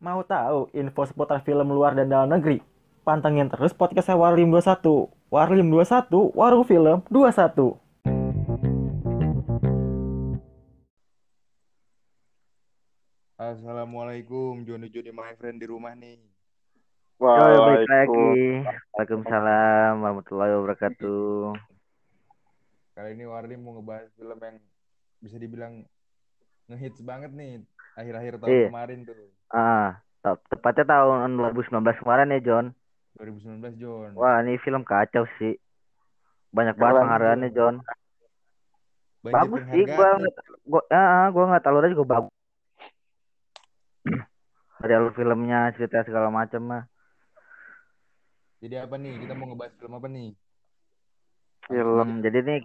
Mau tahu info seputar film luar dan dalam negeri? Pantengin terus podcast saya Warlim 21. Warlim 21, Warung Film 21. Assalamualaikum Joni Joni my friend di rumah nih. Lagi. Waalaikumsalam. Waalaikumsalam warahmatullahi wabarakatuh. Kali ini Warli mau ngebahas film yang bisa dibilang ngehits banget nih akhir-akhir tahun Iya. kemarin tuh. Ah, te- tepatnya tahun 2019 kemarin ya, John. 2019 John. Wah, ini film kacau sih. Banyak banget penghargaannya, John. Banjir Bagus sih, gua gua ah, gua nggak tahu juga bagus. Alur filmnya, cerita segala macam mah. Jadi apa nih? Kita mau ngebahas film apa nih? Film. Jadi nih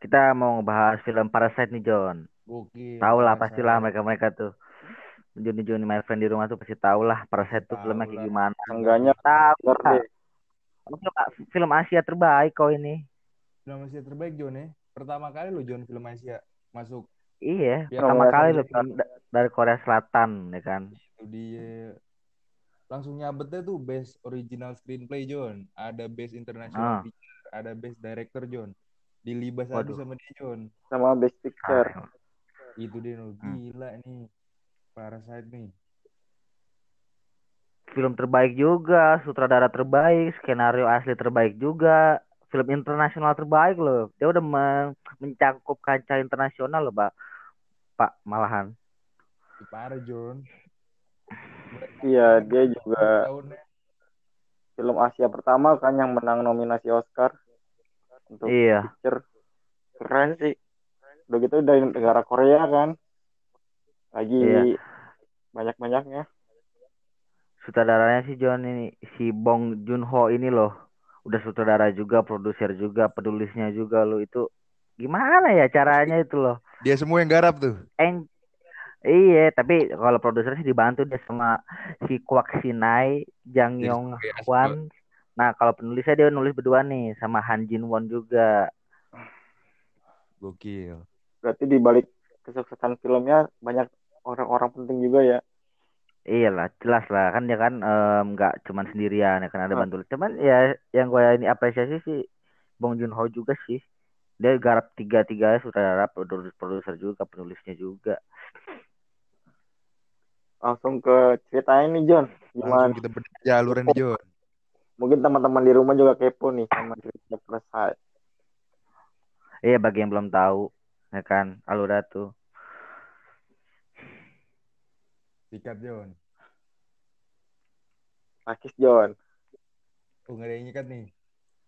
kita mau ngebahas film Parasite nih, John. Tahu lah pastilah mereka-mereka tuh. Juni Juni my friend di rumah tuh pasti tahu lah Parasite tuh filmnya kayak gimana. Enggaknya Tahu. Film, film Asia terbaik kau ini. Film Asia terbaik John ya. Pertama kali lo John film Asia masuk Iya, Ya, pertama Korea kali Selatan. loh film da- dari Korea Selatan ya kan. itu dia langsung nyabetnya tuh best original screenplay John ada best international Ah. feature ada best director John dilibas Waduh. habis sama dia John sama Best Picture. Ah, itu dia no. Hmm. gila nih Parasite nih film terbaik juga, sutradara terbaik, skenario asli terbaik juga, film internasional terbaik loh. Dia udah men- mencakup kancah internasional loh, Pak. Pak, malahan. Parah John Iya, dia juga film Asia pertama kan yang menang nominasi Oscar untuk Iya. picture. Keren sih. Udah gitu dari negara Korea kan. Lagi Iya. banyak-banyaknya. Sutradaranya sih John ini si Bong Joon Ho ini loh. Udah sutradara juga, produser juga, penulisnya juga loh itu. Gimana ya caranya itu loh? dia semua yang garap tuh Eng Iya, tapi kalau produser sih dibantu dia sama si Kwak Sinai, Jang Yong. Hwan. Nah, kalau penulisnya dia nulis berdua nih sama Han Jin Won juga. gokil Berarti di balik kesuksesan filmnya banyak orang-orang penting juga ya. Iyalah, jelas lah kan dia kan nggak cuman sendirian ya kan ada Ah. bantu. Cuman ya yang gue ini apresiasi sih Bong Joon Ho juga sih. Dia garap tiga-tiga sutradara, produser, produser juga, penulisnya juga. Langsung ke ceritanya nih John. Gimana? langsung kita bedah nih John Mungkin teman-teman di rumah juga kepo nih sama cerita Parasite. Iya, bagi yang belum tahu ya kan Alura tuh. Sikat John Rakis John. oh nggak ada yang nyikat nih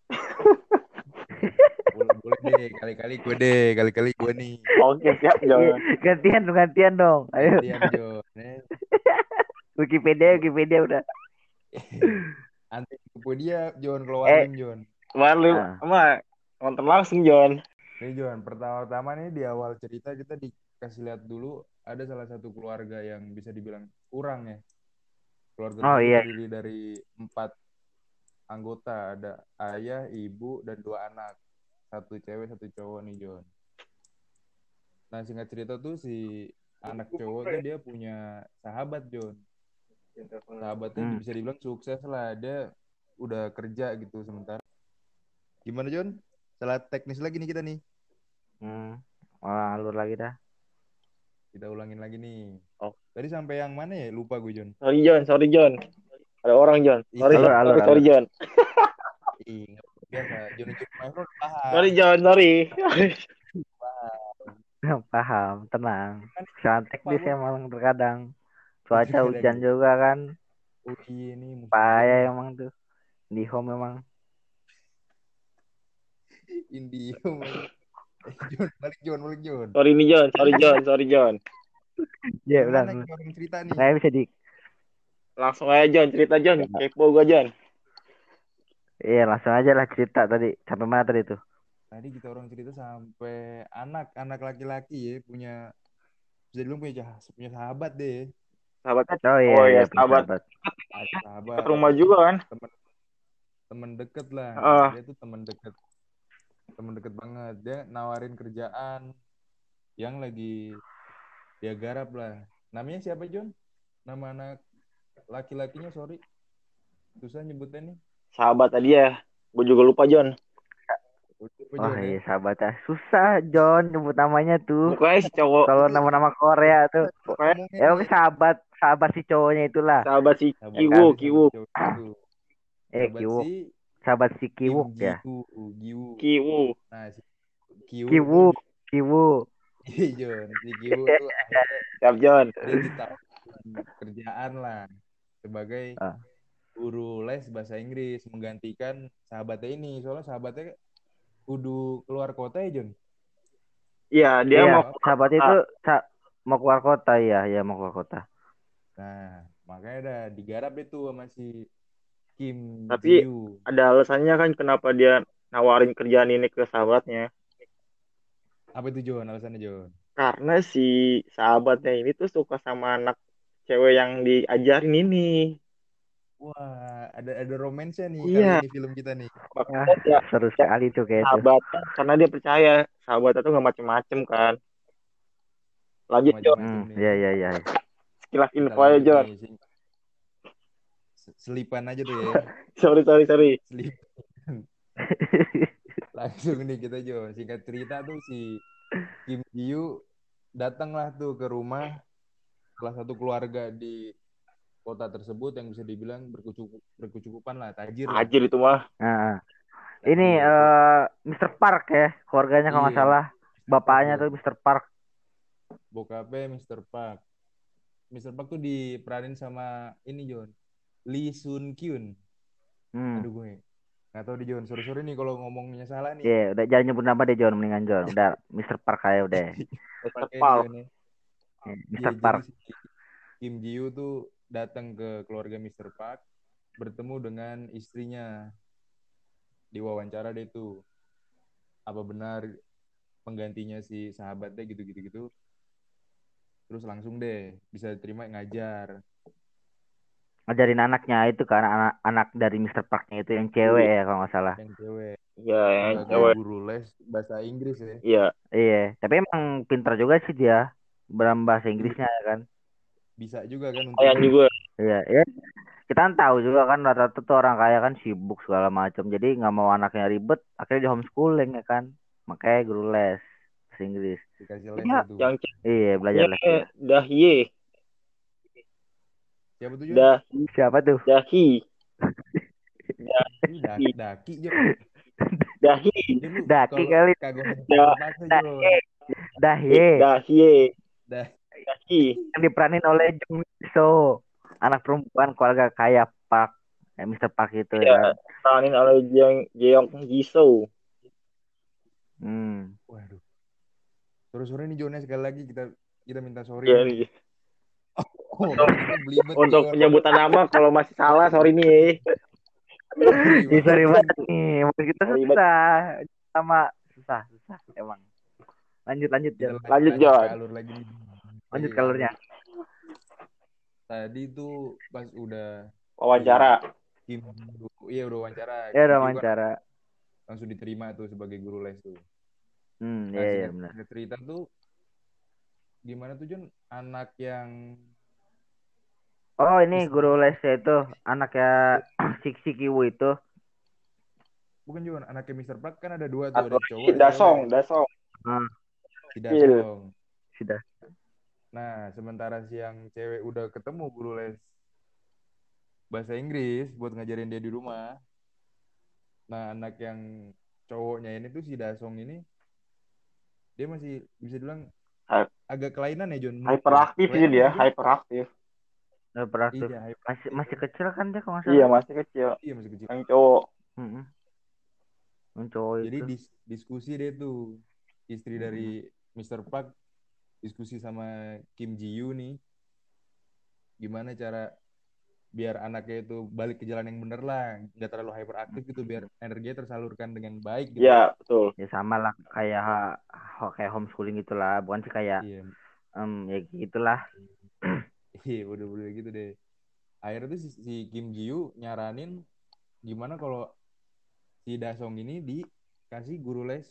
boleh boleh deh kali-kali gue deh kali-kali gue nih Oke, siap John. Gantian dong, gantian dong. Ayo, Gantian, John eh. Wikipedia, Wikipedia udah. anti Wikipedia John Eh. keluarin John Kemarin lu Ah. sama nonton langsung John. Nih John, pertama-tama nih di awal cerita kita dikasih lihat dulu ada salah satu keluarga yang bisa dibilang kurang ya. Keluarga Oh, iya. terdiri dari empat anggota, ada ayah, ibu, dan dua anak. Satu cewek, satu cowok nih John. Nah singkat cerita tuh si anak cowok tuh dia punya sahabat John. Sahabatnya Hmm. bisa dibilang sukses lah, dia udah kerja gitu sementara. Gimana John? Salah teknis lagi nih kita nih. Hmm. Wah, alur lagi dah. Kita ulangin lagi nih. Oh. Tadi sampai yang mana ya? Lupa gue, John. Sorry John, sorry John. Ada orang John. Sorry, Alur, sorry, alur, sorry, alur. John. Maestro paham. Sorry John, sorry. Paham, tenang. Kesalahan teknis Paham. emang terkadang. Cuaca hujan juga kan. Oh iya musuh Payah emang tuh. Di home memang. Indio. John, balik John, balik John. Sorry nih John, sorry John, sorry John. Iya, udah. Kita orang cerita nih? Nggak bisa di Langsung aja John, cerita John. Kepo gua John. Iya, langsung aja lah cerita tadi. Sampai mana tadi tuh? Tadi kita orang cerita sampai anak, anak laki-laki ya punya bisa dibilang punya jah- punya sahabat deh. Sahabatnya Oh iya, Oh, iya, iya, sahabat. sahabat. Sahabat. dekat rumah juga kan? temen temen deket lah Ah. dia tuh temen deket temen deket banget dia nawarin kerjaan yang lagi dia garap lah namanya siapa John nama anak laki-lakinya sorry susah nyebutnya nih Sahabat tadi ya. Gue juga lupa John. Wah Jon, ya? iya sahabatnya susah John nyebut namanya tuh. Pokoknya si cowok. Kalau nama-nama Korea tuh. Ya oke sahabat sahabat si cowoknya itulah. sahabat si sahabat cowok itu. Eh Sahabat si sahabat si Kim Kiwuk ya. Ji-woo. Kiwu. Nah, si Kiwu Kiwuk, Kiwuk. Iya, Jon. Si Kiwu tuh Siap John. kerjaan lah sebagai Ah. guru les bahasa Inggris menggantikan sahabatnya ini. Soalnya sahabatnya kudu keluar kota ya, Jon. Iya, dia Iya, mau sahabat itu sa- mau keluar kota ya, ya mau keluar kota. Nah, makanya udah digarap itu sama si Kim Tapi- Ji-woo. ada alasannya kan kenapa dia nawarin kerjaan ini ke sahabatnya. Apa itu, Jon? Alasannya, Jon? Karena si sahabatnya ini tuh suka sama anak cewek yang diajarin ini. Wah, ada ada romansnya nih Iya. kali ini film kita nih. Makanya dia Seru sekali tuh kayak itu. sahabatnya karena dia percaya sahabatnya tuh nggak macem-macem kan. Lanjut John, Hmm, nih. iya iya iya. sekilas info aja lanjut John. nih, Selipan aja tuh ya. Sorry sorry sorry. Selipan. Langsung nih kita Jo. Singkat cerita tuh si Kim Jiu datanglah tuh ke rumah salah satu keluarga di kota tersebut yang bisa dibilang berkecukup, berkecukupan lah, tajir lah. Ajir itu mah. Nah, ini Tajir. eh Mr. Park ya, keluarganya kalau nggak Iya. salah. Bapaknya tuh Mr. Park. bokapnya Mr. Park. Mr. Park tuh diperanin sama ini John. Lee Sun Kyun. Hmm. Aduh gue nggak tahu di John. Sorry-sorry nih kalau ngomongnya salah nih. Iya, udah jangan nyebut nama deh John, mendingan John. Udah Mr. Park aja udah. Pakai Park. Ya. Iya, Iya, Mr. Park. si Kim Ji Woo tuh datang ke keluarga Mr. Park bertemu dengan istrinya. Diwawancara deh tuh. Apa benar penggantinya si sahabatnya gitu-gitu gitu. Terus langsung deh bisa diterima ngajar. Ngajarin anaknya itu kan anak anak dari Mr. Parknya itu yang cewek ya kalau nggak salah. Yang cewek. Iya, yang cewek. guru les bahasa Inggris ya. Iya. Iya, tapi emang pintar juga sih dia dalam bahasa Inggrisnya ya kan. Bisa juga kan untuk Sayang juga. Iya, ya. Kita kan tahu juga kan rata-rata tuh orang kaya kan sibuk segala macam. Jadi nggak mau anaknya ribet, akhirnya di homeschooling ya kan. Makanya guru les bahasa Inggris. dikasih les Iya, itu. yang Iya, belajar les. ceweknya Dahye. Siapa tuh? Dah Siapa tuh? Dahi. Daki, Daki. Dahi. Lu Daki kalau kali. Kagak Da- terpaksa Da- Jon. Dah ye, Dahye. Dah. Dahi. yang diperanin oleh Jung So, anak perempuan keluarga kaya Park, eh, Mr. Park itu ya. Iya. kan. Peranin oleh Jeong Jeong Jisoo. Hmm. Waduh. Terus sore nih Jonnya sekali lagi kita kita minta sorry. Iya nih. nih. Oh, ini belibet nih, Untuk penyebutan nama kalau masih salah sorry nih. Ih, sorry banget. nih, mungkin kita susah sama susah susah emang. Lanjut lanjut Jon. Lanjut, ke Jon. alur lagi. Lanjut Iya. ke alurnya. Tadi tuh pas udah Wawancara. Iya udah wawancara. Ya udah wawancara. Langsung diterima tuh sebagai guru les tuh. Hmm, Nah, iya iya benar. cerita tuh gimana tuh Jon anak yang Oh, ini guru lesnya itu anaknya si si Kiwu itu. bukan Jon anaknya Mr. Park kan ada dua tuh ada cowok ada Dasong. Dasong. si Iya. Dasong Sudah. nah sementara si yang cewek udah ketemu guru les bahasa Inggris buat ngajarin dia di rumah nah anak yang cowoknya ini tuh si Dasong ini dia masih bisa dibilang Hy- agak kelainan ya Jon Hyperaktif sih dia, Jon? Beraktif. iya Masih masih kecil kan dia kalau nggak salah. Iya, masih kecil. iya masih kecil Yang cowok. Yang cowok Jadi itu. dis- diskusi deh tuh istri Hmm. dari Mr. Park diskusi sama Kim Ji Yoo nih gimana cara biar anaknya itu balik ke jalan yang bener lah nggak terlalu hyperaktif gitu biar energinya tersalurkan dengan baik gitu Iya, betul. Ya sama lah kayak kayak homeschooling gitulah, bukan sih kayak iya em ya gitulah. Iya udah-udah gitu deh akhirnya tuh si, si Kim Ji nyaranin gimana kalau si Dasong ini dikasih guru les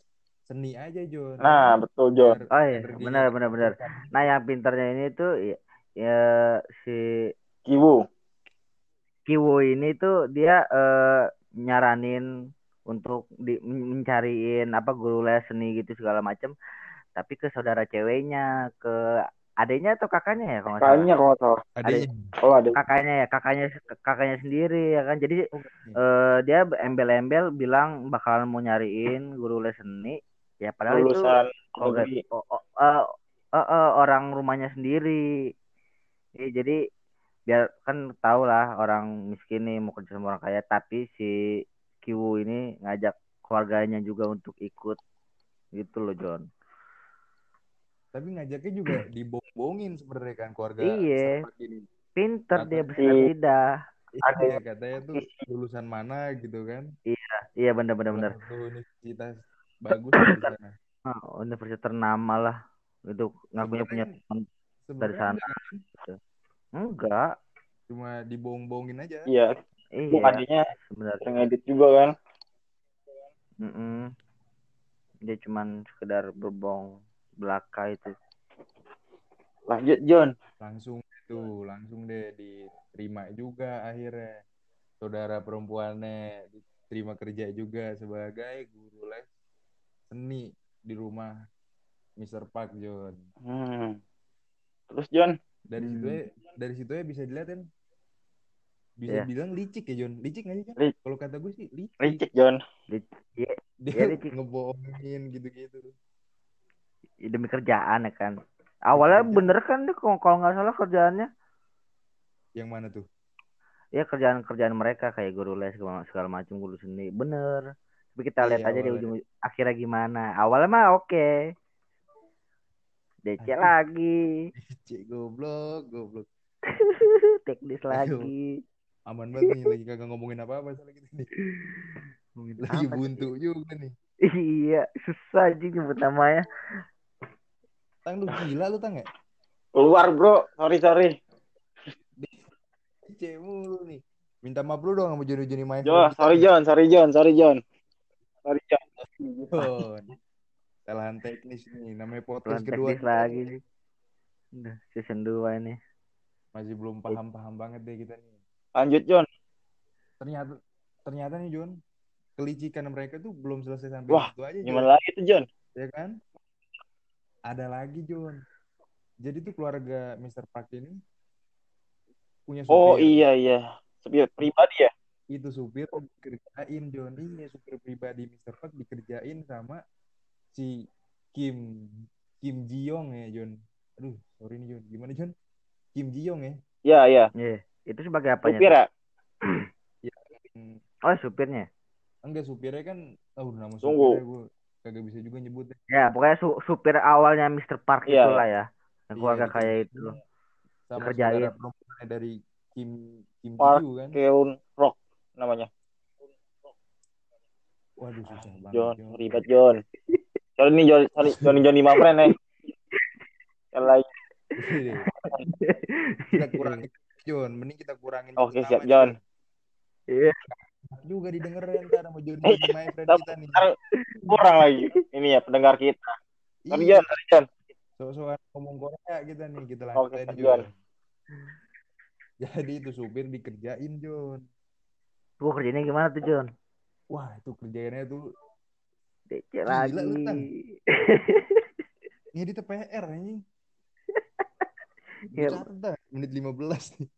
seni aja Jon Nah, betul, Jon. Biar Oh iya, energinya benar benar benar. Nah, yang pintarnya ini tuh ya, ya si Kiwu. Kiwo ini tuh dia eh, nyaranin untuk di, mencariin apa guru les seni gitu segala macem tapi ke saudara ceweknya ke adiknya atau kakaknya ya kalau Kayaknya kalau salah. Adanya. Oh ada. kakaknya ya kakaknya kakaknya sendiri ya kan jadi Oh, eh, dia embel-embel bilang bakalan mau nyariin guru les seni ya padahal itu Lulusan oh, negeri. oh, oh, eh, eh, eh, orang rumahnya sendiri Ya, jadi biar kan tau lah orang miskin nih mau kerja sama orang kaya tapi si Kiwu ini ngajak keluarganya juga untuk ikut gitu loh John Tapi ngajaknya juga dibong-bongin sebenarnya kan keluarga Iya. Ini. pinter dia Katanya- bersinar lidah Ada Iya, katanya tuh lulusan mana gitu kan. iya bener-bener bener Salah satu universitas bagus di sana. Ah, universitas ternama lah itu ngakunya punya teman dari sana enggak kan? enggak cuma dibong-bongin aja. Iya. iya Bukan adiknya sebenarnya sering edit juga kan. Mm-mm. dia cuman sekedar berbong belaka itu Lanjut John. Langsung itu, langsung deh diterima juga akhirnya. Saudara perempuannya diterima kerja juga sebagai guru les seni di rumah Mr. Park John. Hmm. Terus John. Dari Hmm. situ ya, dari situ ya bisa dilihat kan bisa Iya. bilang licik ya John licik nggak sih John? Licik. kalau kata gue sih licik, Licik John. Iya, dia Iya, licik. ngebohongin gitu-gitu demi kerjaan ya kan. Awalnya Kerjaan. bener kan dia kalau nggak salah kerjaannya. Yang mana tuh? Ya kerjaan kerjaan mereka kayak guru les segala, segala macam guru seni. Bener. Tapi kita lihat Iya, aja di ujung akhirnya gimana. Awalnya mah oke. DC Aduh. lagi. Licik goblok goblok. Teknis Aduh. lagi. Aman banget nih lagi kagak ngomongin gitu nih. Ngomongin lagi apa buntu juga nih. Iya susah aja nyebut namanya tang lu gila lu tang ya Keluar bro. Sorry sorry. licik mulu nih minta maaf lu dong sama Joni Joni main Jo, sorry John, sorry John, sorry John. Sorry John. John kesalahan teknis nih namanya podcast kedua teknis lagi nih udah season 2 ini masih belum paham-paham banget deh kita nih Lanjut John. ternyata ternyata nih John kelicikan mereka tuh belum selesai sampai Wah, situ aja John. Gimana lagi tuh John? ya kan ada lagi John jadi tuh keluarga Mr. Park ini punya supir Oh iya iya. Supir pribadi ya? itu supir dikerjain John iya supir pribadi Mr. Park dikerjain sama si Kim Kim Ji Yong ya John aduh sorry nih John gimana John Kim Ji Yong ya Iya iya. Iya, itu sebagai apanya Supir ya? Hmm, oh supirnya enggak supirnya kan oh nama Tunggu. supirnya gue kagak bisa juga nyebutnya Ya, pokoknya su- supir awalnya Mr. Park Iya, itulah ya. Yang keluarga Iya, kaya dikerjain itu. sama Dikerjain. saudara perempuannya dari Kim Kim Park Yoo kan Keun Rock namanya. waduh susah banget John, John. ribet John. Sorry nih John, sorry Johnny Johnny Mafren nih. Yang lain. kita kurangin John mending kita kurangin Oke, nama, siap, John. Iya. Juga didengerin ntar sama Johnny my friend kita nih kurang lagi ini ya pendengar kita. Sorry Iya, John. so-soan ngomong Korea kita nih kita Oke, lanjutin John. John jadi itu supir dikerjain John Gua kerjanya gimana tuh, John? wah itu kerjaannya tuh Gila lagi. lu, Tan. ngedit PR anjing Ya. Jakarta menit 15 nih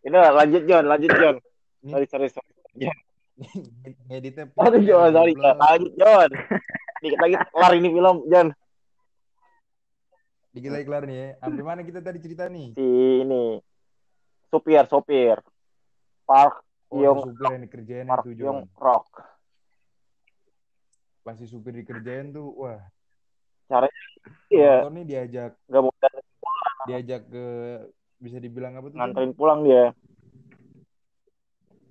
Ini lanjut John, lanjut John. Sorry sorry sorry. Ngeditnya Sorry John, sorry. Lanjut John. Dikit lagi kelar ini film John. dikit lagi kelar nih ya. Sampai mana kita tadi cerita nih? Si ini. Supir sopir Park oh Yung si supir yang dikerjain Park itu John. Rock. pas si supir dikerjain tuh wah. Iya, motor nih diajak nggak mudah diajak ke bisa dibilang apa tuh nganterin pulang dia.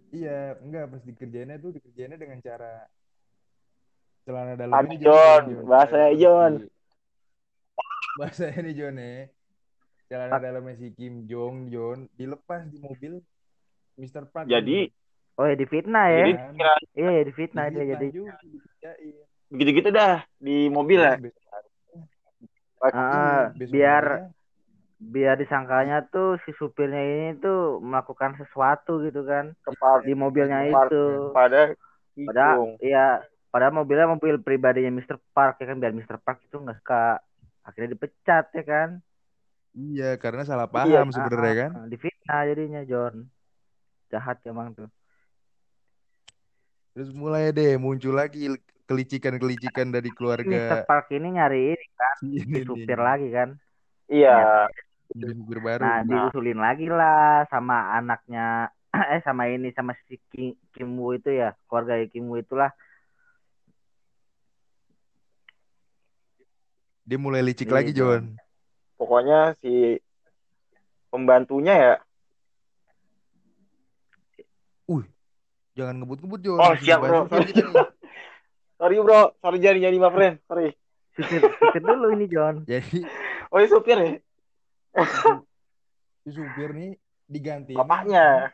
Iya, enggak pas dikerjainnya tuh dikerjainnya dengan cara celana dalam ini John, John. bahasanya, Pas John. di- Bahasanya nih John ya. Celana dalamnya si Kim Jong John dilepas di mobil Mr. Park. Jadi Oh, ya difitnah ya. jadi Kan? kira Iya, ya difitnah dia jadi. begitu-gitu dah di mobil ya. Besok- Ah, biar biar disangkanya tuh si supirnya ini tuh melakukan sesuatu gitu kan Kepada di mobilnya Park. itu. pada Padahal Kijung. iya, padahal mobilnya mobil pribadinya Mr. Park ya kan biar Mr. Park itu nggak suka akhirnya dipecat ya kan. Iya, karena salah Iya, paham sebenarnya Ah, kan. ah, Difitnah jadinya John. Jahat emang tuh. Terus mulai deh muncul lagi kelicikan-kelicikan dari Mr. keluarga Park ini nyari ini kan si si ini supir lagi kan. Iya. Jadi supir baru. Nah, diusulin lagi lah sama anaknya eh sama ini sama si Kim, Kim Woo itu ya, keluarga Kim Woo itulah. Dia mulai licik Iya, lagi, John. Pokoknya si pembantunya ya. Jangan ngebut-ngebut, John. Oh, siap, bro. Sorry bro, sorry jadi jadi my friend, sorry. Supir, supir dulu ini John. Jadi Oh ini supir ya? Si supir nih diganti Bapaknya.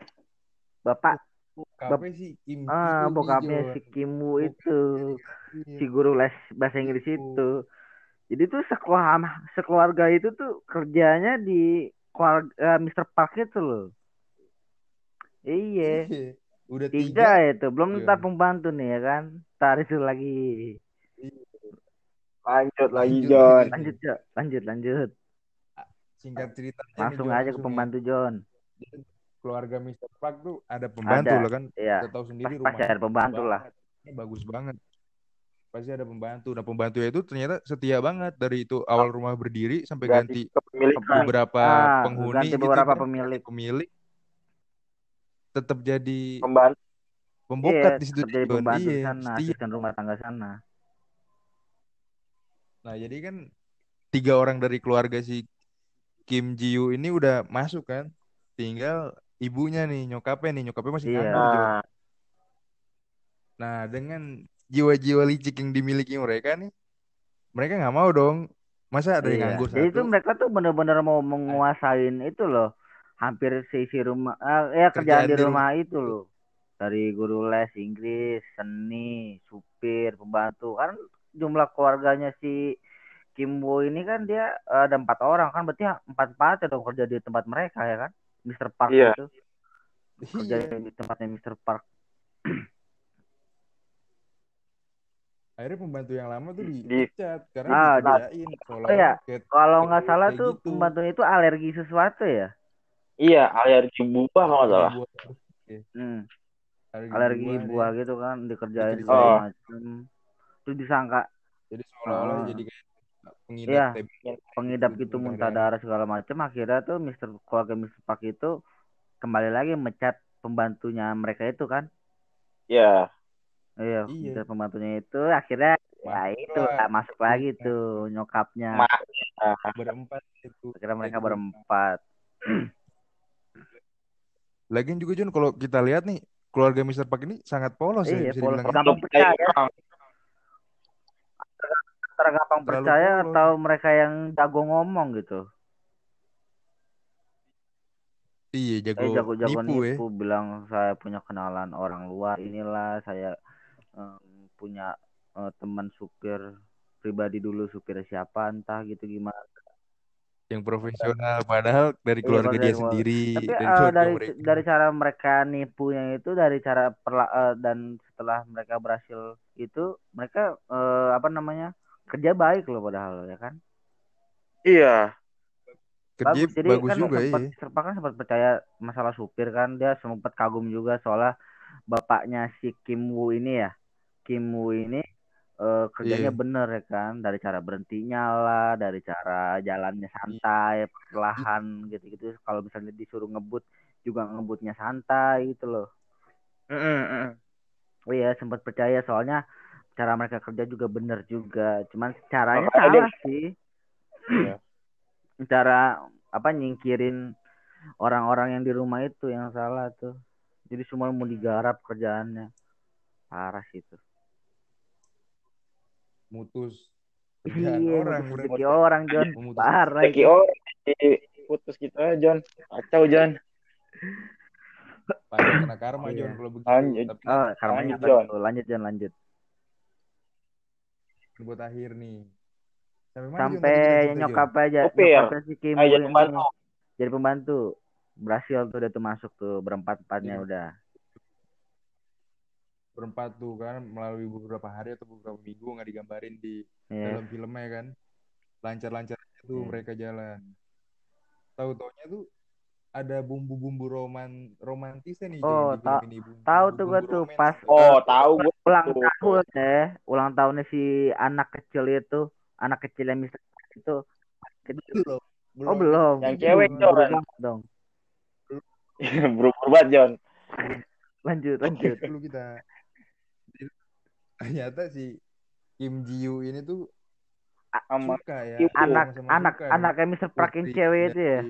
Bapak Bokapnya si Kim ah bokapnya si Kim Woo itu, Iya. si guru les bahasa Inggris itu. Jadi tuh sekeluarga sekeluarga itu tuh kerjanya di keluarga Mr. Park itu loh. Iya. Iya. Udah Tiga tiga. itu, belum Iya. ntar pembantu nih ya kan. Ntar itu lagi. Lanjut lagi Lanjut, John. lanjut. Lanjut, lanjut. Singkat ceritanya nih, Langsung aja ke pembantu John. Keluarga Mr. Park tuh ada pembantu Ada. lah kan. Iya. Kita tahu sendiri Pas- pasti rumah ada pembantu lah. Ini bagus banget. Pasti ada pembantu. Nah, pembantunya itu ternyata setia banget dari itu awal rumah berdiri sampai ganti, Ganti beberapa Ah, penghuni ganti gitu beberapa kan. pemilik. Pemilik tetap jadi Pembantu. pembokat Iya, di situ jadi pembantu di Iya, sana, asisten rumah tangga sana. Nah, jadi kan tiga orang dari keluarga si Kim Ji Woo ini udah masuk kan. Tinggal ibunya nih, nyokapnya nih, nyokapnya masih Iya. nganggur. Nah, dengan jiwa-jiwa licik yang dimiliki mereka nih, mereka nggak mau dong. Masa ada yang Iya. nganggur Jadi itu satu? mereka tuh bener-bener mau menguasain itu loh. Hampir seisi rumah, eh, ya kerjaan, Kerjaan di di rumah itu loh. Dari guru les Inggris, seni, supir, pembantu. Kan jumlah keluarganya si Kim Woo ini kan dia eh, ada empat orang kan, berarti empat empat ya dong kerja di tempat mereka ya kan, Mr. Park Iya. itu kerja Iya. di tempatnya Mr. Park. Akhirnya pembantu yang lama tuh Di- dipecat karena Ah, dikerjain Oh, iya. Kalau Kayak- nggak salah tuh gitu. pembantunya itu alergi sesuatu ya. iya alergi buah kalau nggak salah. Hmm. alergi alergi buah buah gitu kan dikerjain Oh. macem terus disangka Jadi seolah-olah Ah. jadi kayak pengidap Iya. TB. pengidap gitu muntah darah segala macem akhirnya tuh Mister keluarga Mister Park itu kembali lagi mecat pembantunya mereka itu kan Iya. iya Iya. mecat pembantunya itu akhirnya ya itu lah. masuk lagi Iya. tuh nyokapnya Ma- berempat itu. akhirnya mereka berempat Lagian juga Jun kalau kita lihat nih keluarga Mr. Park ini sangat polos ya iya bisa polos dibilang. gampang percaya antara gampang Terlalu percaya atau mereka yang jago ngomong gitu Iya jago, Eh jago-jago nipu, ya. nipu bilang saya punya kenalan orang luar inilah saya em, punya eh, teman supir pribadi dulu supir siapa entah gitu gimana. Yang profesional padahal dari Iya, keluarga padahal dia dari sendiri Tapi dari eh, keluarga dari mereka. dari cara mereka nipunya itu dari cara perla eh, dan setelah mereka berhasil itu mereka eh, apa namanya kerja baik loh padahal ya kan. Iya. Kerja bagus jadi bagus kan juga sempat ya. Serpa kan sempat percaya masalah supir kan dia sempat kagum juga soalnya bapaknya si Kim Woo ini ya Kim Woo ini eh, kerjanya Iya. bener ya kan dari cara berhentinya lah dari cara jalannya santai perlahan gitu-gitu kalau misalnya disuruh ngebut juga ngebutnya santai gitu loh oh iya sempat percaya soalnya cara mereka kerja juga bener juga cuman caranya dia- salah sih Iya. cara apa nyingkirin orang-orang yang di rumah itu yang salah tuh. Jadi semua mau digarap kerjaannya. Parah sih itu. Mutus kerjaan Iya, orang rezeki orang John. Memutus Parah itu. oh putus kita John. Kacau John. Panjang kena karma Iya. Jon kalau begitu. Lanjut. Tapi Oh, karena Lanjut, John. tuh. Lanjut John, lanjut. Buat akhir nih. Sampai mana sampai Jon? nyokap aja Supir. nyokapnya si Kim Ah, jadi ini pembantu. jadi pembantu berhasil tuh udah tuh masuk tuh berempat empatnya Iya. udah berempat tuh kan melalui beberapa hari atau beberapa minggu nggak digambarin di Iya. dalam filmnya kan lancar-lancar aja tuh Iya. mereka jalan tahu taunya tuh ada bumbu-bumbu roman romantisnya nih Oh, di film ta- ini bumbu- tahu tuh gua bumbu tuh pas. Oh, tahu gue ulang tuh. tahun ya ulang tahunnya si anak kecil itu anak kecil yang Mr. itu belum oh belum Yang cewek, banget dong Berubah banget, John. lanjut lanjut dulu kita ternyata si Kim Ji Yoo ini tuh Sama suka ya anak anak Mr. Park yang putri cewek itu ya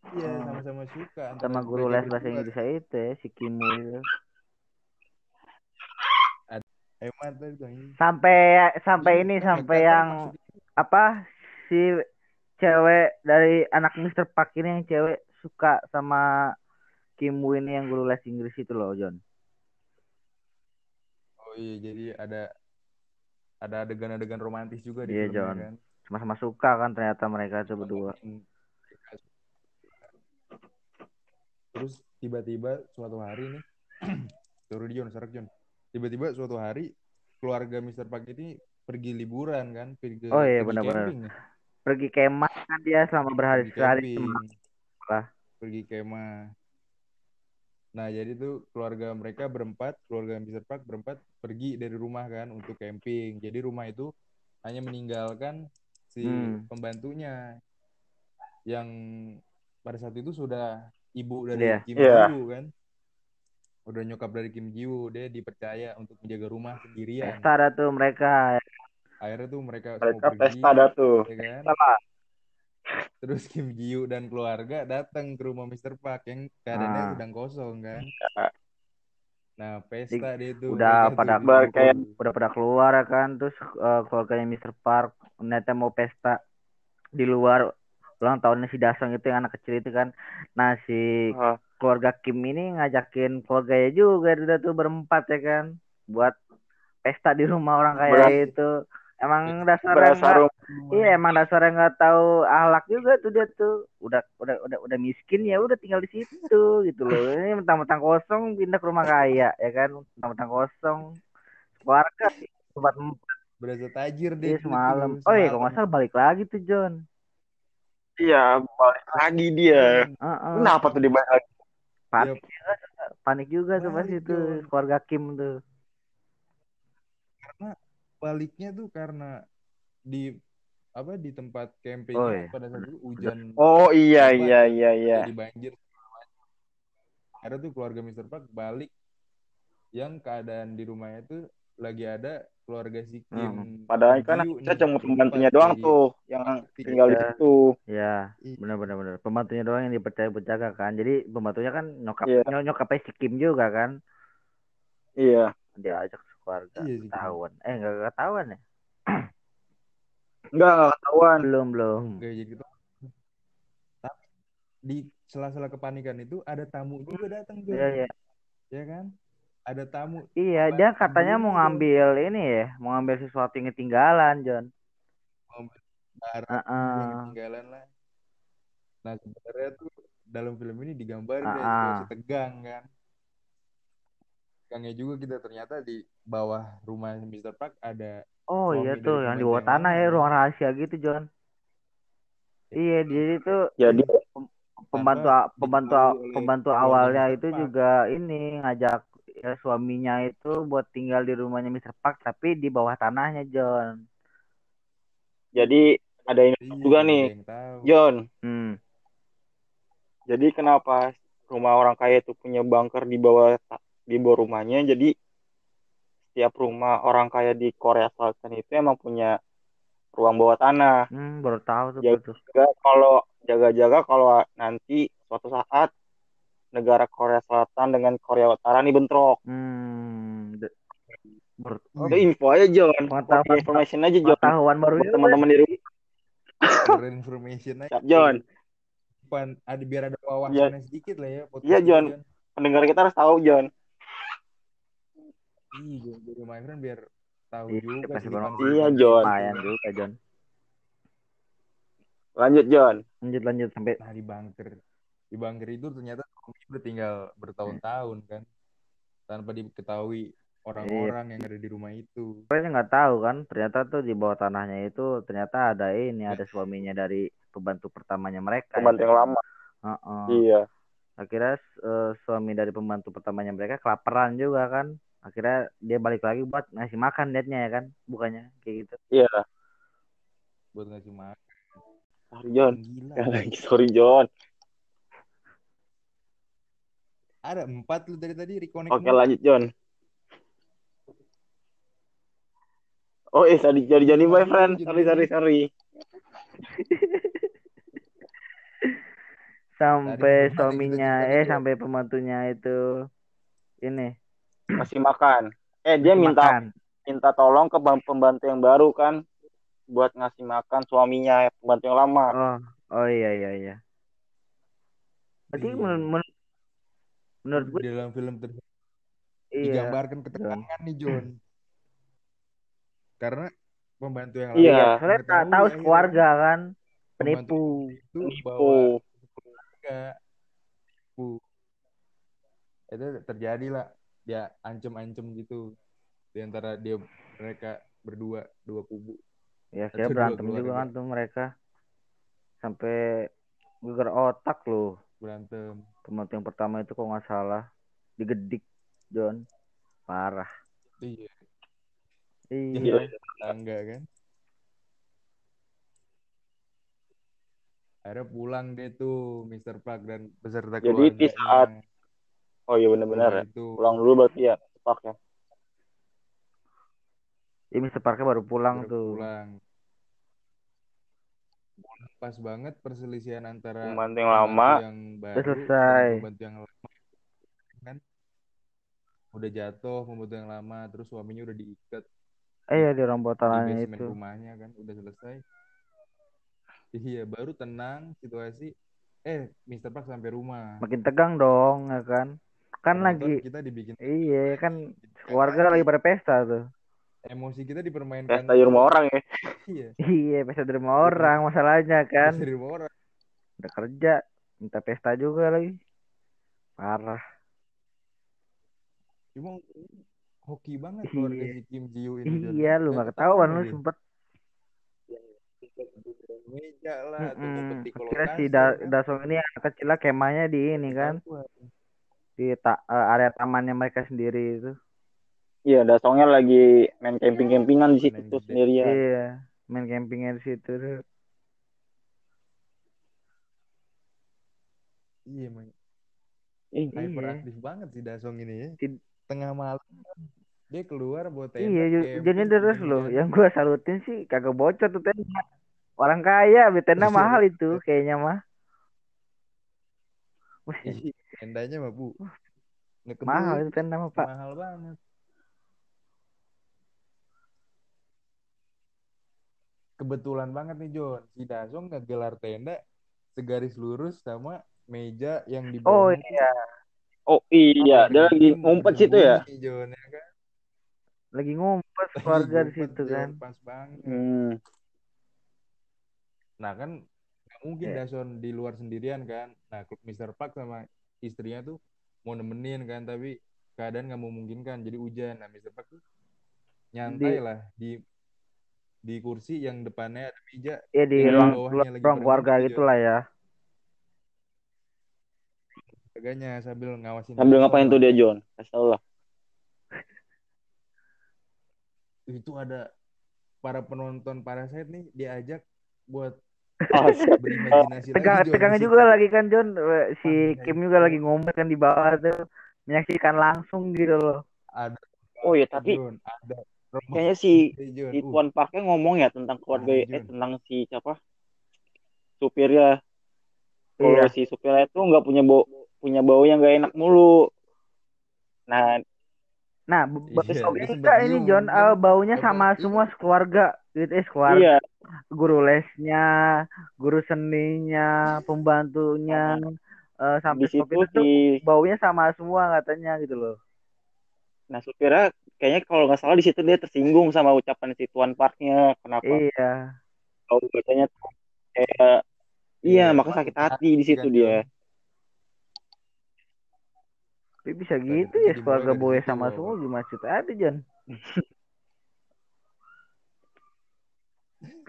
Iya, sama-sama suka antara sama guru les bahasa. Inggris itu ya si Kimu itu tuh Bang. sampai sampai ini sampai yang apa si cewek dari anak Mr. Park ini yang cewek suka sama Kim Woo ini yang guru les Inggris itu loh John Oh iya, jadi ada ada adegan-adegan romantis juga di Iya, John. kan. sama-sama suka kan ternyata mereka tuh berdua Terus tiba-tiba suatu hari nih, sorry John, serak John. Tiba-tiba suatu hari keluarga Mr. Park ini pergi liburan kan, pergi Oh iya, benar-benar. pergi kemah kan dia selama berhari-hari lah. Pergi kemah. Nah, jadi tuh keluarga mereka berempat, keluarga Mr. Park berempat pergi dari rumah kan untuk camping. Jadi rumah itu hanya meninggalkan si Hmm. pembantunya yang pada saat itu sudah ibu dari Iya. Kim Iya. Ji Woo kan. Udah nyokap dari Kim Ji Woo, dia dipercaya untuk menjaga rumah sendirian. pesta dah tuh mereka Akhirnya tuh mereka, mereka pesta dah tuh. ya kan? Sama. Terus Kim Ji Woo dan keluarga datang ke rumah Mr. Park yang keadaannya Ah. sedang kosong kan. Iya. Nah, pesta deh tuh. udah mereka pada tuh kumpul. kayak- udah pada keluar kan terus eh, keluarganya Mr. Park ternyata mau pesta di luar ulang tahunnya si Dasong itu yang anak kecil itu kan. Nah si keluarga Kim ini ngajakin keluarganya juga udah tuh berempat ya kan? Buat pesta di rumah orang kaya Berasa- itu emang dasarnya berasa nggak rum- iya emang dasarnya nggak tahu ahlak juga tuh dia tuh. Udah udah udah udah miskin ya udah tinggal di situ gitu loh. Ini mentang-mentang kosong pindah ke rumah kaya ya kan? Mentang-mentang kosong. Keluarga tempat Berasa tajir deh. dia tuh, semalam. tuh, oh iya kalau nggak salah balik lagi tuh John Iya, balik lagi dia. Heeh. Kenapa tuh dia balik lagi? panik juga panik juga tuh pas itu keluarga Kim tuh Baliknya tuh karena di apa di tempat camping Oh, iya. pada saat itu hujan Oh iya iya iya iya. jadi banjir. Ada tuh keluarga Mr. Park balik yang keadaan di rumahnya tuh lagi ada keluarga si Kim. Hmm. Padahal kan kita cuma pembantunya doang tuh yang tinggal di Iya. situ. ya Iya. benar benar benar pembantunya doang yang dipercaya berjaga kan jadi pembantunya kan nyokap ny- nyokapnya si Kim juga kan Iya. dia ajak keluarga Kim. ketahuan eh nggak ketahuan ya Enggak enggak ketahuan. belum belum Kayak gitu. Tapi di sela-sela kepanikan itu ada tamu juga datang tuh. iya iya Ya kan? Ada tamu iya dia katanya dulu mau ngambil ini ya mau ngambil sesuatu yang ketinggalan John barang Heeh. yang ketinggalan lah. Nah sebenarnya tuh dalam film ini digambarin Ah, ah. situasi tegang kan. Tegangnya juga kita ternyata di bawah rumah Mr. Park ada oh iya tuh yang di bawah pembantu tanah ya ya. ruang rahasia gitu John iya jadi tuh Jadi pembantu Tanpa pembantu pembantu keluarga awalnya itu juga ini ngajak ya, suaminya itu buat tinggal di rumahnya Mr. Park tapi di bawah tanahnya John. jadi ada ini Iya, juga nih. John. Hmm. Jadi kenapa rumah orang kaya itu punya bunker di bawah di bawah rumahnya? Jadi setiap rumah orang kaya di Korea Selatan itu emang punya ruang bawah tanah. Hmm, baru tahu tuh tuh. Jaga kalau jaga-jaga kalau nanti suatu saat negara Korea Selatan dengan Korea Utara nih bentrok. Hmm. baru- oh, info aja John. Pengetahuan- Information aja John. pengetahuan baru juga. teman-teman di rumah. For information aja. John. Pan, ada biar ada wawasannya Iya. sedikit lah ya. Iya, ini, John. Pendengar kita harus tahu John. Iya, John. Jadi biar tahu Iya, juga. Iya, John. lumayan juga John Lanjut John. lanjut lanjut sampai nah di bunker di bunker itu ternyata udah tinggal bertahun-tahun kan tanpa diketahui orang-orang yang ada di rumah itu Pokoknya nggak tahu kan, ternyata tuh di bawah tanahnya itu ternyata ada ini, ada suaminya dari pembantu pertamanya mereka. Pembantu yang lama. Heeh. Iya. Akhirnya eh, suami dari pembantu pertamanya mereka kelaparan juga kan. Akhirnya dia balik lagi buat ngasih makan niatnya ya kan, bukannya kayak gitu. Iya. buat ngasih makan Sorry John. gila Ya lagi sorry John. Ada empat lu dari tadi reconnect Oke lanjut John. Oh eh tadi jadi jadi my friend. Sorry sorry sorry. Sampai suaminya eh sampai pembantunya itu ini Masih makan. Eh dia ngasih minta makan. minta tolong ke pembantu yang baru kan buat ngasih makan suaminya pembantu yang lama. Oh, oh iya iya iya. Berarti Iya. menurut menurut, gue di dalam film tersebut iya. digambarkan ketegangan nih John karena pembantu yang Iya. Soalnya tak mengetahui tahu akhirnya keluarga kan penipu. itu Penipu. keluarga penipu itu terjadi lah dia ancem-ancem gitu di antara dia mereka berdua dua kubu Ya kira berantem juga keluarga. kan tuh mereka. Sampai geger otak loh. berantem Pembantu yang pertama itu kok nggak salah digedik John. Parah. iya Iya. tangga kan akhirnya pulang deh tuh Mr. Park dan beserta Jadi di saat- Oh iya benar-benar ya. Pulang itu Pulang dulu berarti ya. Pak ya. Ini Mr. Parker baru pulang baru tuh. Pulang pas banget perselisihan antara Pembantu yang lama. yang Udah baru selesai. pembantu yang lama kan udah jatuh pembantu yang lama terus suaminya udah diikat Eh ya di itu. rumahnya kan udah selesai iya baru tenang situasi eh Mr. Park sampai rumah Makin tegang dong ya kan. Kan lagi kita dibikin iya kan keluarga lagi pada pesta tuh. Emosi kita dipermainkan Pesta di rumah orang ya. iya Iya pesta di rumah orang masalahnya kan. dari rumah orang Udah kerja minta pesta juga lagi. Parah. cuma hoki banget keluarga Iya. si Kim Ji Yoo ini. Iya lu Nggak ketahuan lu sempet. meja lah di kolong Kira si da kan. Dasong ini anak kecilnya kemahnya di ini kan di ta- eh, area tamannya mereka sendiri itu. Iya, dasongnya lagi main camping-campingan di situ Main sendirian. Iya, main campingnya di situ tuh. iya emang Ih, Iya. hyperaktif banget si Dasong ini ya Tid- tengah malam dia keluar buat tenda Iya, jadi terus loh. Yang gua salutin sih kagak bocor tuh tenda. Orang kaya, tenda Iya. mahal itu kayaknya mah. Wih, Iya, tendanya mah bu Ngekebut, mahal itu tenda mah pak. mahal banget kebetulan banget nih John si Dasong ngegelar tenda segaris lurus sama meja yang di Oh iya, Oh iya, dia lagi ngumpet situ ya. Bersembunyi, John ya kan lagi ngumpet keluarga di situ John, kan. pas banget Hmm. nah kan nggak mungkin Iya. Dason di luar sendirian kan nah Mr. Park sama istrinya tuh mau nemenin kan tapi keadaan nggak memungkinkan jadi hujan nah Mr. Park tuh nyantai Di- lah di di kursi yang depannya ada meja Iya di ruang, ruang, keluarga gitulah ya. harganya sambil ngawasin Sambil ngapain tuh dia John? Kasih tau lah. itu ada para penonton Parasite nih diajak buat Oh, berimajinasi Tegang, lagi tegang juga lagi kan John. Eh, Si Kim itu. juga lagi ngumpet kan di bawah tuh menyaksikan langsung gitu loh. ada Oh iya, tapi John ada kayaknya si si Uh, Tuan Parknya ngomong ya tentang keluarga eh tentang si siapa supirnya. Kalau Iya. si supirnya itu nggak punya bau punya bau yang nggak enak mulu. Nah, Nah, Iya, enggak ini John, kan. eh, baunya sama iya. semua keluarga gitu eh keluarga. iya, Guru lesnya, guru seninya, pembantunya, eh, sampai di situ itu si baunya sama semua katanya gitu loh. Nah supirnya kayaknya kalau nggak salah di situ dia tersinggung sama ucapan si Tuan Parknya. Kenapa? Iya. Kalau bacanya tuh kayak iya, maka sakit hati di situ kan, dia. Tapi bisa Tadi gitu ya keluarga boy sama semua gimana cerita ada Jan.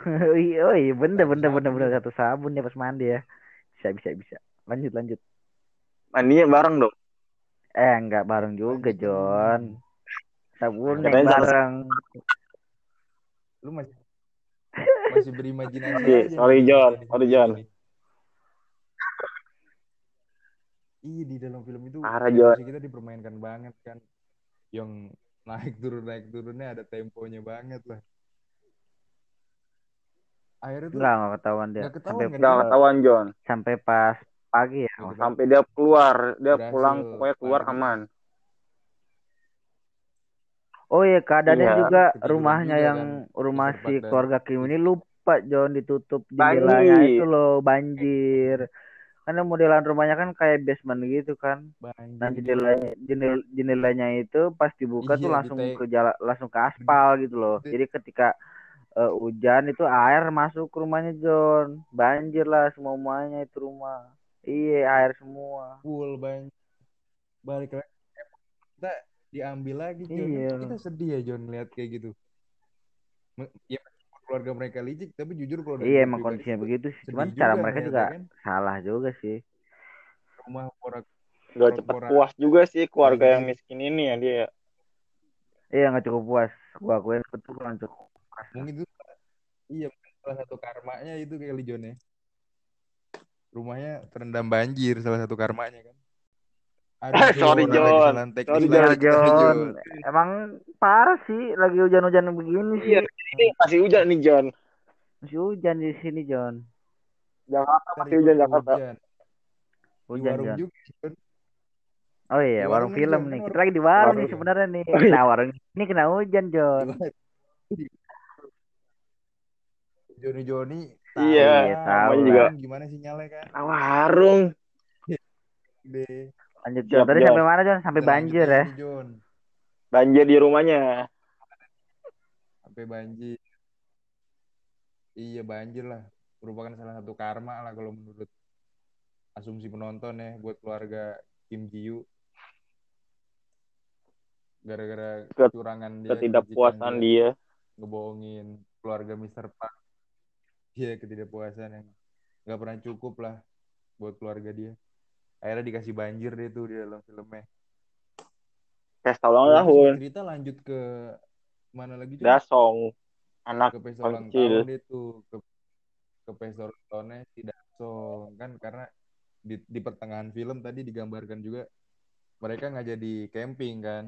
oh iya, oh iya bener Satu bener bener sabun bener ya. satu sabun ya pas mandi ya. Bisa bisa bisa. Lanjut lanjut. Mandinya bareng dong. Eh enggak bareng juga John. Katanya sama- bareng. Lu masih masih berimajinasi aja sorry, nih, John. Sorry, John. Iya di dalam film itu kita dipermainkan banget kan. Yang naik turun naik turunnya ada temponya banget lah. Akhirnya tuh enggak ketahuan dia. Nggak ketahuan sampai? Nggak ketahuan John. sampai pas pagi ya. Ketahuan. Sampai dia keluar, dia Berhasil pulang pokoknya keluar aman. Oh iya keadaannya Iya. juga rumahnya juga yang kan, rumah si dan- keluarga Kim ini lupa John ditutup jendelanya itu loh banjir. Karena modelan rumahnya kan kayak basement gitu kan. Banjir, Nah jendelanya jendel, jendelanya itu pas dibuka tuh Iya, langsung ditek- ke jalan langsung ke aspal gitu loh. Jadi ketika eh, hujan itu air masuk ke rumahnya John. Banjir lah semua semuanya itu rumah. Iya air semua. full banjir. Balik lagi kita diambil lagi John. Iya. Kita sedih ya John lihat kayak gitu. Ya keluarga mereka licik tapi jujur kalau dari Iya emang kondisinya begitu sih. Cuman cara mereka juga kan. salah juga sih. rumah porak Gak cepet Porak-porak. puas juga sih keluarga yang Banjir. miskin ini ya dia. Iya nggak cukup puas. Gua akuin betul kurang cukup puas. mungkin itu iya salah satu karmanya itu kali John ya rumahnya terendam banjir salah satu karmanya kan Aduh, Sorry, ada John. Sorry, lagi kita, John. Emang parah sih lagi hujan-hujan begini sih. Iya, ini masih hujan nih John. Masih hujan di sini John. Jakarta masih hujan Jakarta. hujan. Hujan John. juga John. Oh iya Di warung warung nih, film John. nih. Kita lagi di warung nih warung. sebenarnya nih. Oh, iya. Nah warung ini kena hujan John. Joni Joni Iya, Iya, tahu namanya juga. gimana sinyalnya kan Ah, warung. deh Lanjut John. Tadi sampai mana John? Sampai banjir ya. Banjir di rumahnya. sampai banjir iya banjir lah merupakan salah satu karma lah kalau menurut asumsi penonton ya buat keluarga Kim Ji gara-gara kecurangan dia Ketidakpuasan dia. ngebohongin keluarga Mr. Park iya ketidakpuasan yang nggak pernah cukup lah buat keluarga dia akhirnya dikasih banjir deh tuh di dalam filmnya Pesta ulang tahun. cerita lanjut ke mana lagi Jon? Dasong. Anak ke pesta ulang tahun dia tuh ke ke pesta ulang tahunnya si Dasong kan karena di, di pertengahan film tadi digambarkan juga mereka nggak jadi camping kan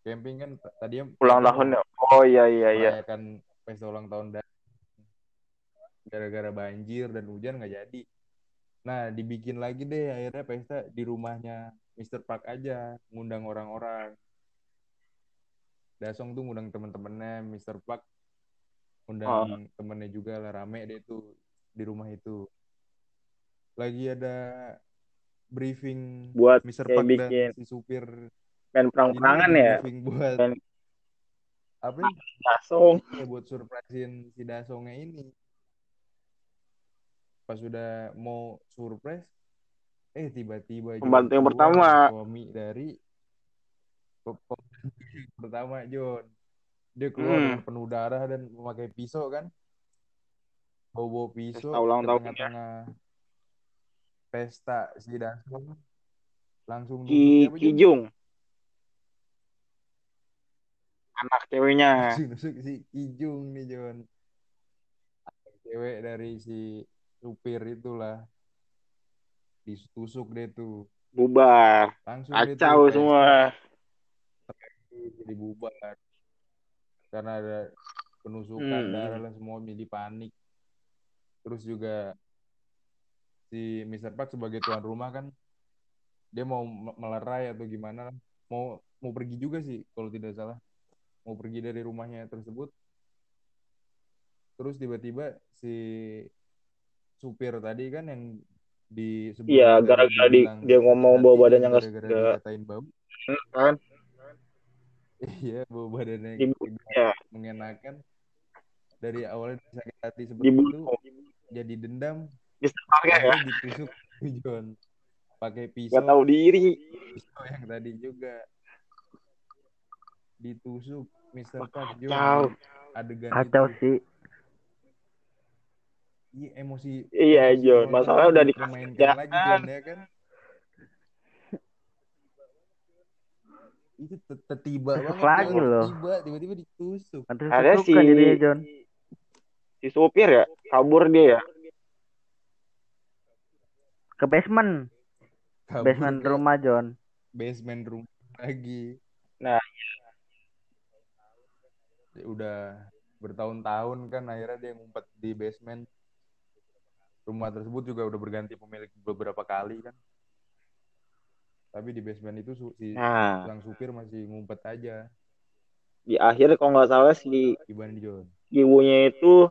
camping kan t- tadinya ulang mereka tahun ya. Oh iya iya iya. merayakan pesta ulang tahun dan gara-gara banjir dan hujan nggak jadi nah dibikin lagi deh akhirnya pesta di rumahnya Mr. Park aja ngundang orang-orang Dasong tuh ngundang temen-temennya Mr. Park ngundang temennya juga lah rame deh tuh di rumah itu lagi ada briefing Buat Mr. Park bikin dan si supir main perang-perangan ya. briefing buat Dan- apa Dasong. ya buat surprisein si Dasongnya ini pas sudah mau surprise eh tiba-tiba Pembantu yang pertama. suami dari pe- pembantu yang pertama John dia keluar Hmm. dengan penuh darah dan memakai pisau kan bawa pisau Pesta ulang tahun ya. pesta si Dasong langsung Ki? Kijung. Anak ceweknya. si Kijung nih John cewek dari si supir itulah ditusuk deh tuh Bubar. langsung Kacau pesta semua. jadi bubar karena ada penusukan Hmm. darah semua jadi panik terus juga si Mr. Park sebagai tuan rumah kan dia mau me- melerai atau gimana mau mau pergi juga sih kalau tidak salah mau pergi dari rumahnya tersebut terus tiba-tiba si supir tadi kan yang di sebelumnya Iya, gara-gara di- dia ngomong bawa badannya nggak segar. dikatain bau Kan? Iya, bau badannya ya. mengenakan. Dari awalnya sakit hati seperti Dibunuh. itu, jadi dendam, Diserangnya ya. ditusuk John. Pakai pisau, Gak tahu diri. pisau yang tadi juga ditusuk Mr. Park John. Adegan Kacau itu. sih. Iya, emosi. Iya, emosi John. Masalahnya udah dikasih kerjaan. lagi John ya kan. Itu te- tiba Terus banget lagi loh. Tiba tiba-tiba ditusuk. Ada si suka jadinya John. si supir ya kabur dia ya. Ke basement. Kabur Basement ke rumah John. basement rumah lagi. Nah. Udah bertahun-tahun kan akhirnya dia ngumpet di basement. Rumah tersebut juga udah berganti pemilik beberapa kali kan. Tapi di basement itu su- si Nah, sang supir masih ngumpet aja. di akhir kalau nggak salah si nih John? ibunya itu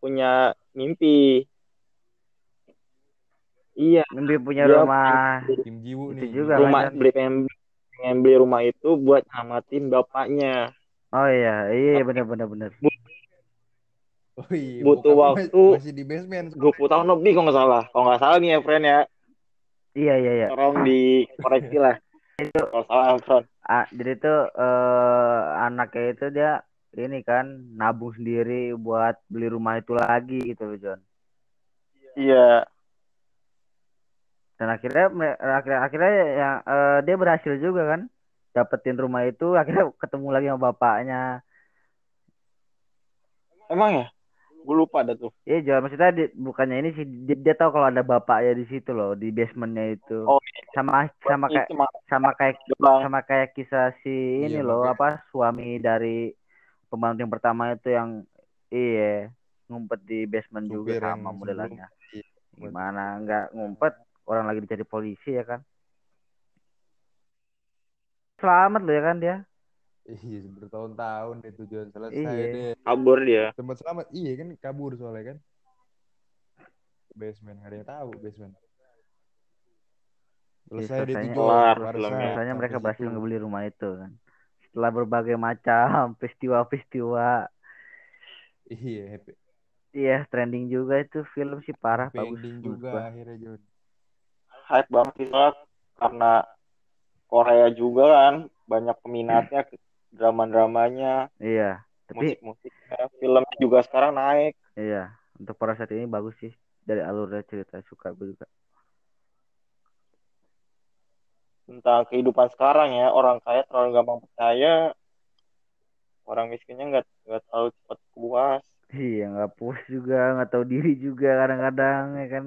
punya mimpi. Iya, Mimpi punya Dia rumah. Kim Jiwoo Itu nih. juga Kim rumah kan? beli pengen, pengen beli rumah itu buat nyamatin bapaknya. Oh iya, iya benar benar benar. Oh iya, Butuh waktu- masih di basement. 20 tahun lebih kalau nggak salah. Kalau nggak salah nih ya, friend ya. Iya iya iya. Tolong dikoreksi lah. Kalau salah, friend. Ah, jadi tuh eh, anaknya itu dia ini kan nabung sendiri buat beli rumah itu lagi gitu loh John. Iya. Dan akhirnya akhirnya akhirnya yang eh, dia berhasil juga kan dapetin rumah itu akhirnya ketemu lagi sama bapaknya. Emang ya? Gue lupa ada tuh. Iya John maksudnya di- bukannya ini sih dia, dia tahu kalau ada bapaknya di situ loh di basementnya itu. Oh, Sama sama kayak sama kayak sama kayak kisah si ini Iya, loh makanya. apa suami dari pembantu yang pertama itu yang iya ngumpet di basement juga Supir yang sama modelannya. Iya, gimana nggak ngumpet orang lagi dicari polisi ya kan? Selamat loh ya kan dia Iya, bertahun-tahun itu John selesai Iya. deh. Kabur dia. Sempat selamat. Iya kan kabur soalnya kan. Basement, nggak ada yang tahu basement. Selesai deh itu selesainya- mereka berhasil ngebeli rumah itu kan setelah berbagai macam peristiwa-peristiwa Iya, happy, iya trending juga itu film sih parah happy bagus ending menurut juga gua. akhirnya John. Hype banget sih karena Korea juga kan banyak peminatnya drama-dramanya, iya tapi musik-musiknya, filmnya juga sekarang naik. Iya, untuk pada saat ini bagus sih dari alurnya cerita suka gue juga. tentang kehidupan sekarang ya orang kaya terlalu gampang percaya orang miskinnya nggak nggak terlalu cepat puas Iya, nggak puas juga, nggak tahu diri juga kadang-kadang ya kan.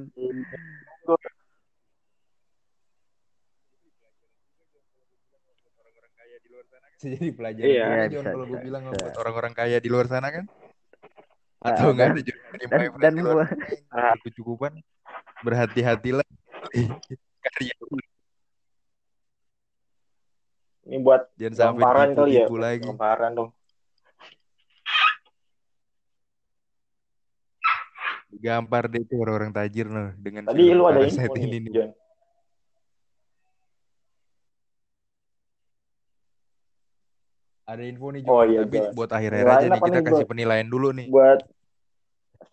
Bisa jadi pelajaran Iya. Iya, bisa, kalau gue bilang bisa. buat orang-orang kaya di luar sana kan. Ah, Atau enggak dan- ada dan- dan gua- yang kecukupan berhati-hatilah karya ini buat jangan sampai gamparan kali ya ditipu lagi. gamparan dong Gampar deh tuh orang-orang tajir loh dengan tadi lu ada info ini. John Ada info nih Oh, John, iya, tapi buat akhir-akhir Penilaian aja nih kita nih, kasih Bro? penilaian dulu nih. buat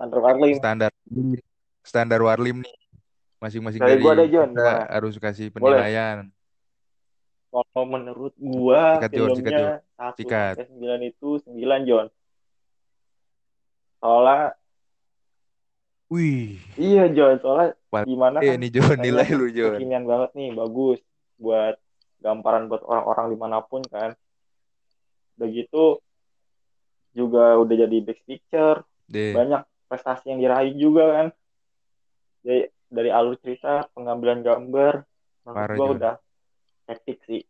Sandro Carlim Standar standar Warlim nih. Masing-masing Dari dari gua ada, John. kita Gimana? harus kasih Boleh. penilaian. kalau menurut gua sikat, filmnya satu Sikat. sampai sembilan itu sembilan John soalnya Wih, iya John soalnya Wal- gimana eh kan nih John nilai lu John. kekinian banget nih bagus buat gambaran buat orang-orang di mana pun kan udah gitu juga udah jadi best picture Deh, banyak prestasi yang diraih juga kan dari dari alur cerita pengambilan gambar menurut Parah, gua John. udah hektik sih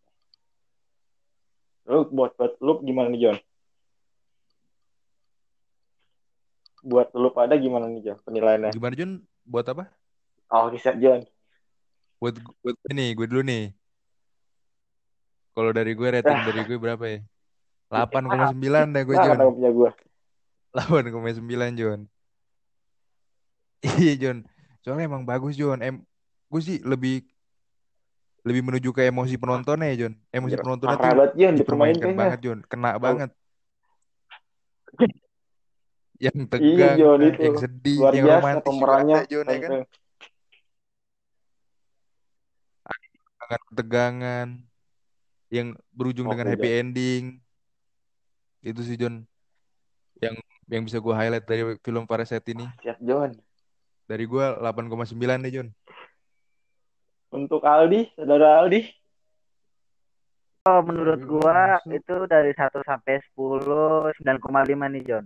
lu buat buat lu gimana nih John buat lu pada gimana nih John penilaiannya gimana John? Buat apa? oh riset John Buat buat ini, gue dulu nih. Kalau dari gue rating dari gue berapa ya? 8,9 dah gue nah kenapa punya gua 8,9 John. Iya John. Soalnya emang bagus John. Em gue sih lebih lebih menuju ke emosi penontonnya Jon. Emosi Anjir, penontonnya parah tuh banget Jon dipermainin dipermainkan banget Jon, kena banget. Yang Iya tegang, lah, itu yang sedih, luar yang romantis pemerannya. Jon ya kan. Sangat ketegangan yang berujung dengan Oke happy ending. Itu sih Jon yang yang bisa gue highlight dari film Parasite ini. Siap Jon. Dari gue 8,9 deh Jon. Untuk Aldi, saudara Aldi. Oh, menurut gua masuk. itu dari 1 sampai 10 9,5 nih, John.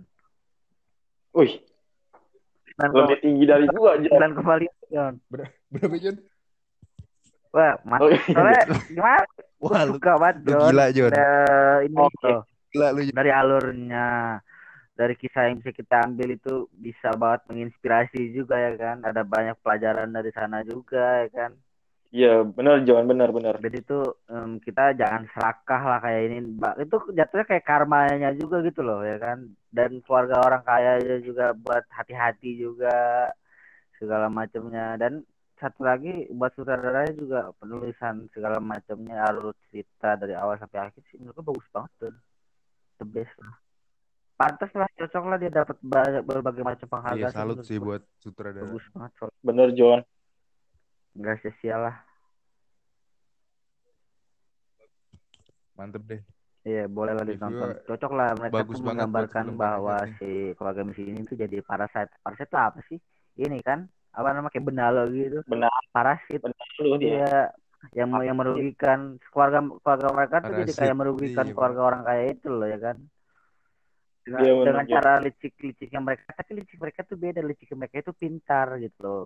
Wih, 9,5 lebih tinggi dari gua Jon. 9,5, John. Berapa Jon? Wah, Oh, mantap. iya. Soalnya gimana? Gua Wah, lu, suka banget, lu John. gila Jon. Eh, ini Oke. loh, Gila lu dari alurnya, dari kisah yang bisa kita ambil itu bisa banget menginspirasi juga ya kan. Ada banyak pelajaran dari sana juga ya kan. Iya, benar Jon, benar benar. Jadi itu em, kita jangan serakah lah kayak ini. Mbak. Itu jatuhnya kayak karmanya juga gitu loh ya kan. Dan keluarga orang kaya juga buat hati-hati juga segala macamnya. Dan satu lagi buat sutradaranya juga penulisan segala macamnya alur cerita dari awal sampai akhir sih menurut gue bagus banget tuh. The best lah. Pantas lah cocok lah dia dapat banyak berbagai macam Iya penghargaan sih salut sih buat sutradara. Bagus banget soalnya. Benar Jon. Gak sia-sia lah. Mantep deh. Iya, boleh lah ditonton. Cocok lah mereka bagus menggambarkan bahwa Parasite si keluarga misi ini tuh jadi parasit. Parasit apa sih? Ini kan apa namanya kayak benalo gitu. Benar Parasit. benar lu dia. Iya, yang yang merugikan keluarga keluarga mereka tuh jadi kayak merugikan iya, keluarga orang kaya itu loh ya kan. Dengan, Iya, dengan cara licik-liciknya mereka, tapi licik mereka tuh beda, licik mereka itu pintar gitu loh.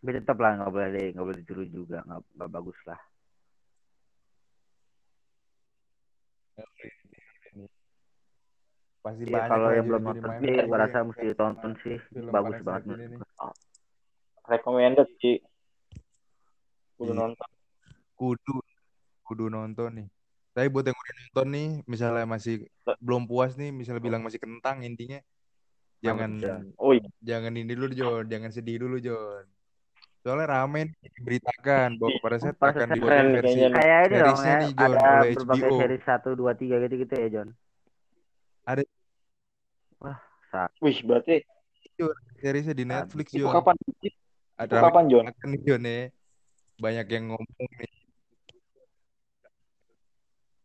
Tapi tetap lah nggak boleh di- nggak boleh ditiru juga, nggak nggak bagus lah. Pasti Iya, banyak kalau yang belum nonton sih, gue rasa yang mesti ditonton sama sih. Bagus banget ini. Recommended sih. Udah Iya, nonton. kudu kudu nonton nih. Tapi buat yang udah nonton nih, misalnya masih belum puas nih, misalnya bilang masih kentang intinya, jangan? Oh iya. jangan ini dulu Jon, jangan sedih dulu Jon. Soalnya rame nih, diberitakan bahwa Parasite Parasite akan keren dibuatin nih versi. Kayak ini dong ya, nih Jon ada oleh berbagai HBO. seri 1, 2, 3 gitu-gitu ya, John. Ada Wah, saat Wih, berarti Jon, seriesnya di Netflix itu Jon. kapan? Ada Itu kapan, Jon? akan nih Jon ya. Banyak yang ngomong nih.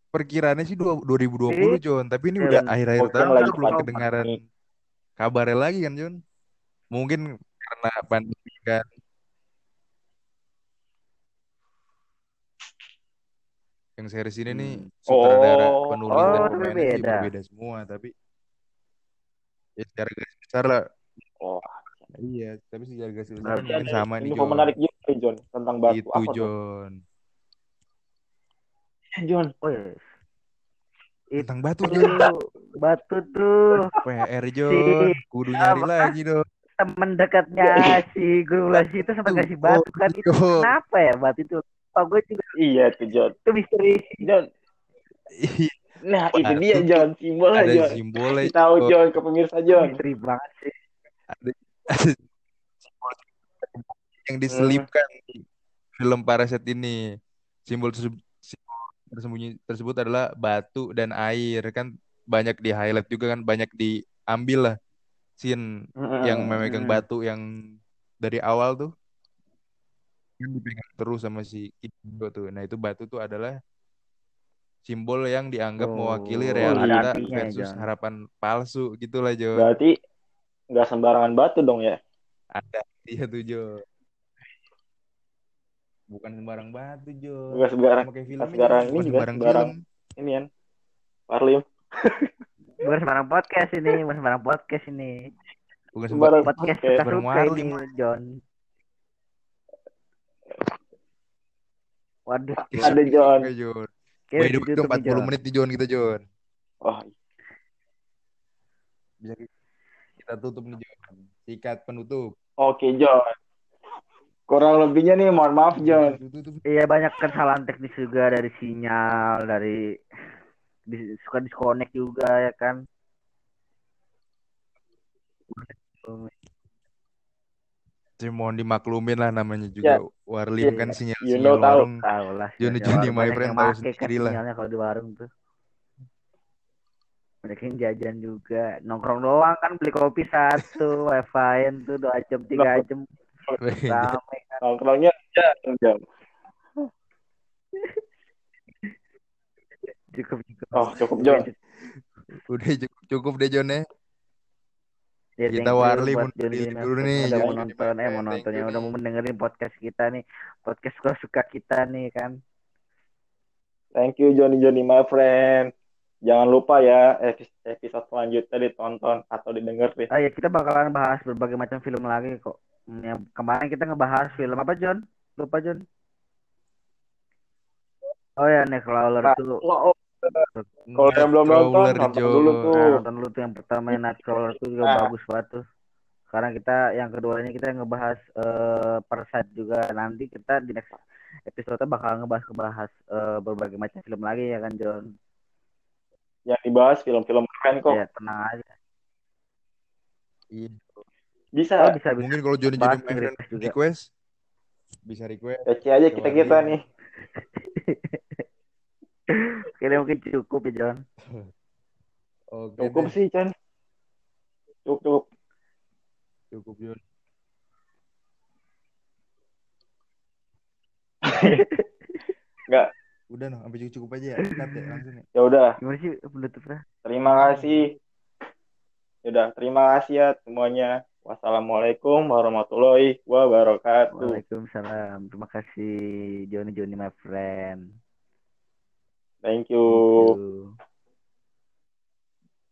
Perkiraannya sih dua- 2020 Jon, tapi ini Iya, udah akhir-akhir kan tahun lagi kita belum kedengaran kabarnya lagi kan Jon. Mungkin karena pandemi kan. Yang series ini nih Hmm. sutradara, Oh. penulis dan Oh, pemainnya sih berbeda. berbeda semua, tapi ya secara garis besar lah. Oh, Iya, tapi secara garis besar mungkin ada sama nih Jon. menarik juga nih, Jon, tentang batu. Itu Apa tuh? Jon. Eh, Jon, Oh yes. Tentang batu Jon. batu tuh PR Jon, kudu nyari apa? lagi dong. temen dekatnya si guru les itu sampai Tuh, kasih batu kan itu kenapa ya batu itu? Oh gue juga iya tuh Jon. itu misteri. Jon, Iya, nah itu Batu dia tuh Jon, simbolnya ada Jon. simbolnya tahu Jon. Jon ke pemirsa Jon. Misteri banget sih. Ada, ada yang diselipkan di film Parasite ini. Simbol tersebut, simbol tersembunyi tersebut adalah batu dan air kan banyak di highlight juga kan banyak diambil lah scene yang memegang batu yang dari awal tuh dipegang terus sama si Ichigo tuh. Nah itu batu tuh adalah simbol yang dianggap mewakili Oh, ada realita ya, versus Jon. harapan palsu gitulah Jo. Berarti nggak sembarangan batu dong ya? Ada dia tuh Jo. Bukan sembarang batu Jo. Nggak sembarang, nggak filmnya sembarang ini juga sembarang sembarang film. ini kan. Parlim. Bukan sembarang podcast ini, bukan sembarang podcast ini. Bukan Sembarang Podcast podcast. suka ini John. Waduh, Ada way, ditutup udah nih 40 John. menit nih Jon kita Jon. Oh, Bisa kita tutup nih Jon. Sikat penutup. oke Jon. Kurang lebihnya nih, mohon maaf tutup. Iya banyak kesalahan teknis juga dari sinyal, dari suka disconnect juga ya kan. Cuma mohon dimaklumin lah namanya juga Warlim Ya, kan sinyal you sinyal know, tahu. warung Tahu lah. Johnny warung. my friend tahu kan sendiri lah. sinyalnya kalau di warung tuh. Banyak yang jajan juga. Nongkrong doang kan beli kopi satu, wifi tuh dua jam, tiga jam. Rame kan. Nongkrongnya jam-jam. Cukup, cukup. Oh, cukup Jon. Udah cukup cukup deh John ya. Ya, Kita Warli buat mau Johnny dulu nih, udah mau nonton, eh mau Thank nonton you yang udah mau mendengarin podcast kita nih, podcast suka-suka kita nih kan. Thank you Johnny Johnny my friend. Jangan lupa ya epi- episode selanjutnya ditonton atau didengerin. Oh ya kita bakalan bahas berbagai macam film lagi kok. Yang kemarin kita ngebahas film apa John? Lupa John. Oh ya Nightcrawler tuh. Oh, oh, Kalau yang belum nonton, nonton dulu tuh. Nah, nonton dulu tuh yang pertama yang Nightcrawler tuh juga Nah. bagus banget tuh. Sekarang kita yang keduanya kita ngebahas eh Parasite juga. Nanti kita di next episode bakal ngebahas ngebahas eh, berbagai macam film lagi ya kan John. Yang dibahas film-film keren kok. Ya tenang aja. Iya. Bisa. Oh bisa bisa. Mungkin kalau Johnny friend request request bisa request. Eci aja kita-kita nih. Kayaknya mungkin cukup ya John. Oke Cukup deh. sih, Chan. Cukup, cukup. Cukup John. Enggak. Udah noh, sampai cukup aja ya. Cut ya langsung ya. Ya udah, Gimana sih penutupnya? terima kasih. Ya udah, terima kasih ya semuanya. Wassalamualaikum warahmatullahi wabarakatuh. Waalaikumsalam. Terima kasih Johnny Johnny my friend. Thank you. Thank you.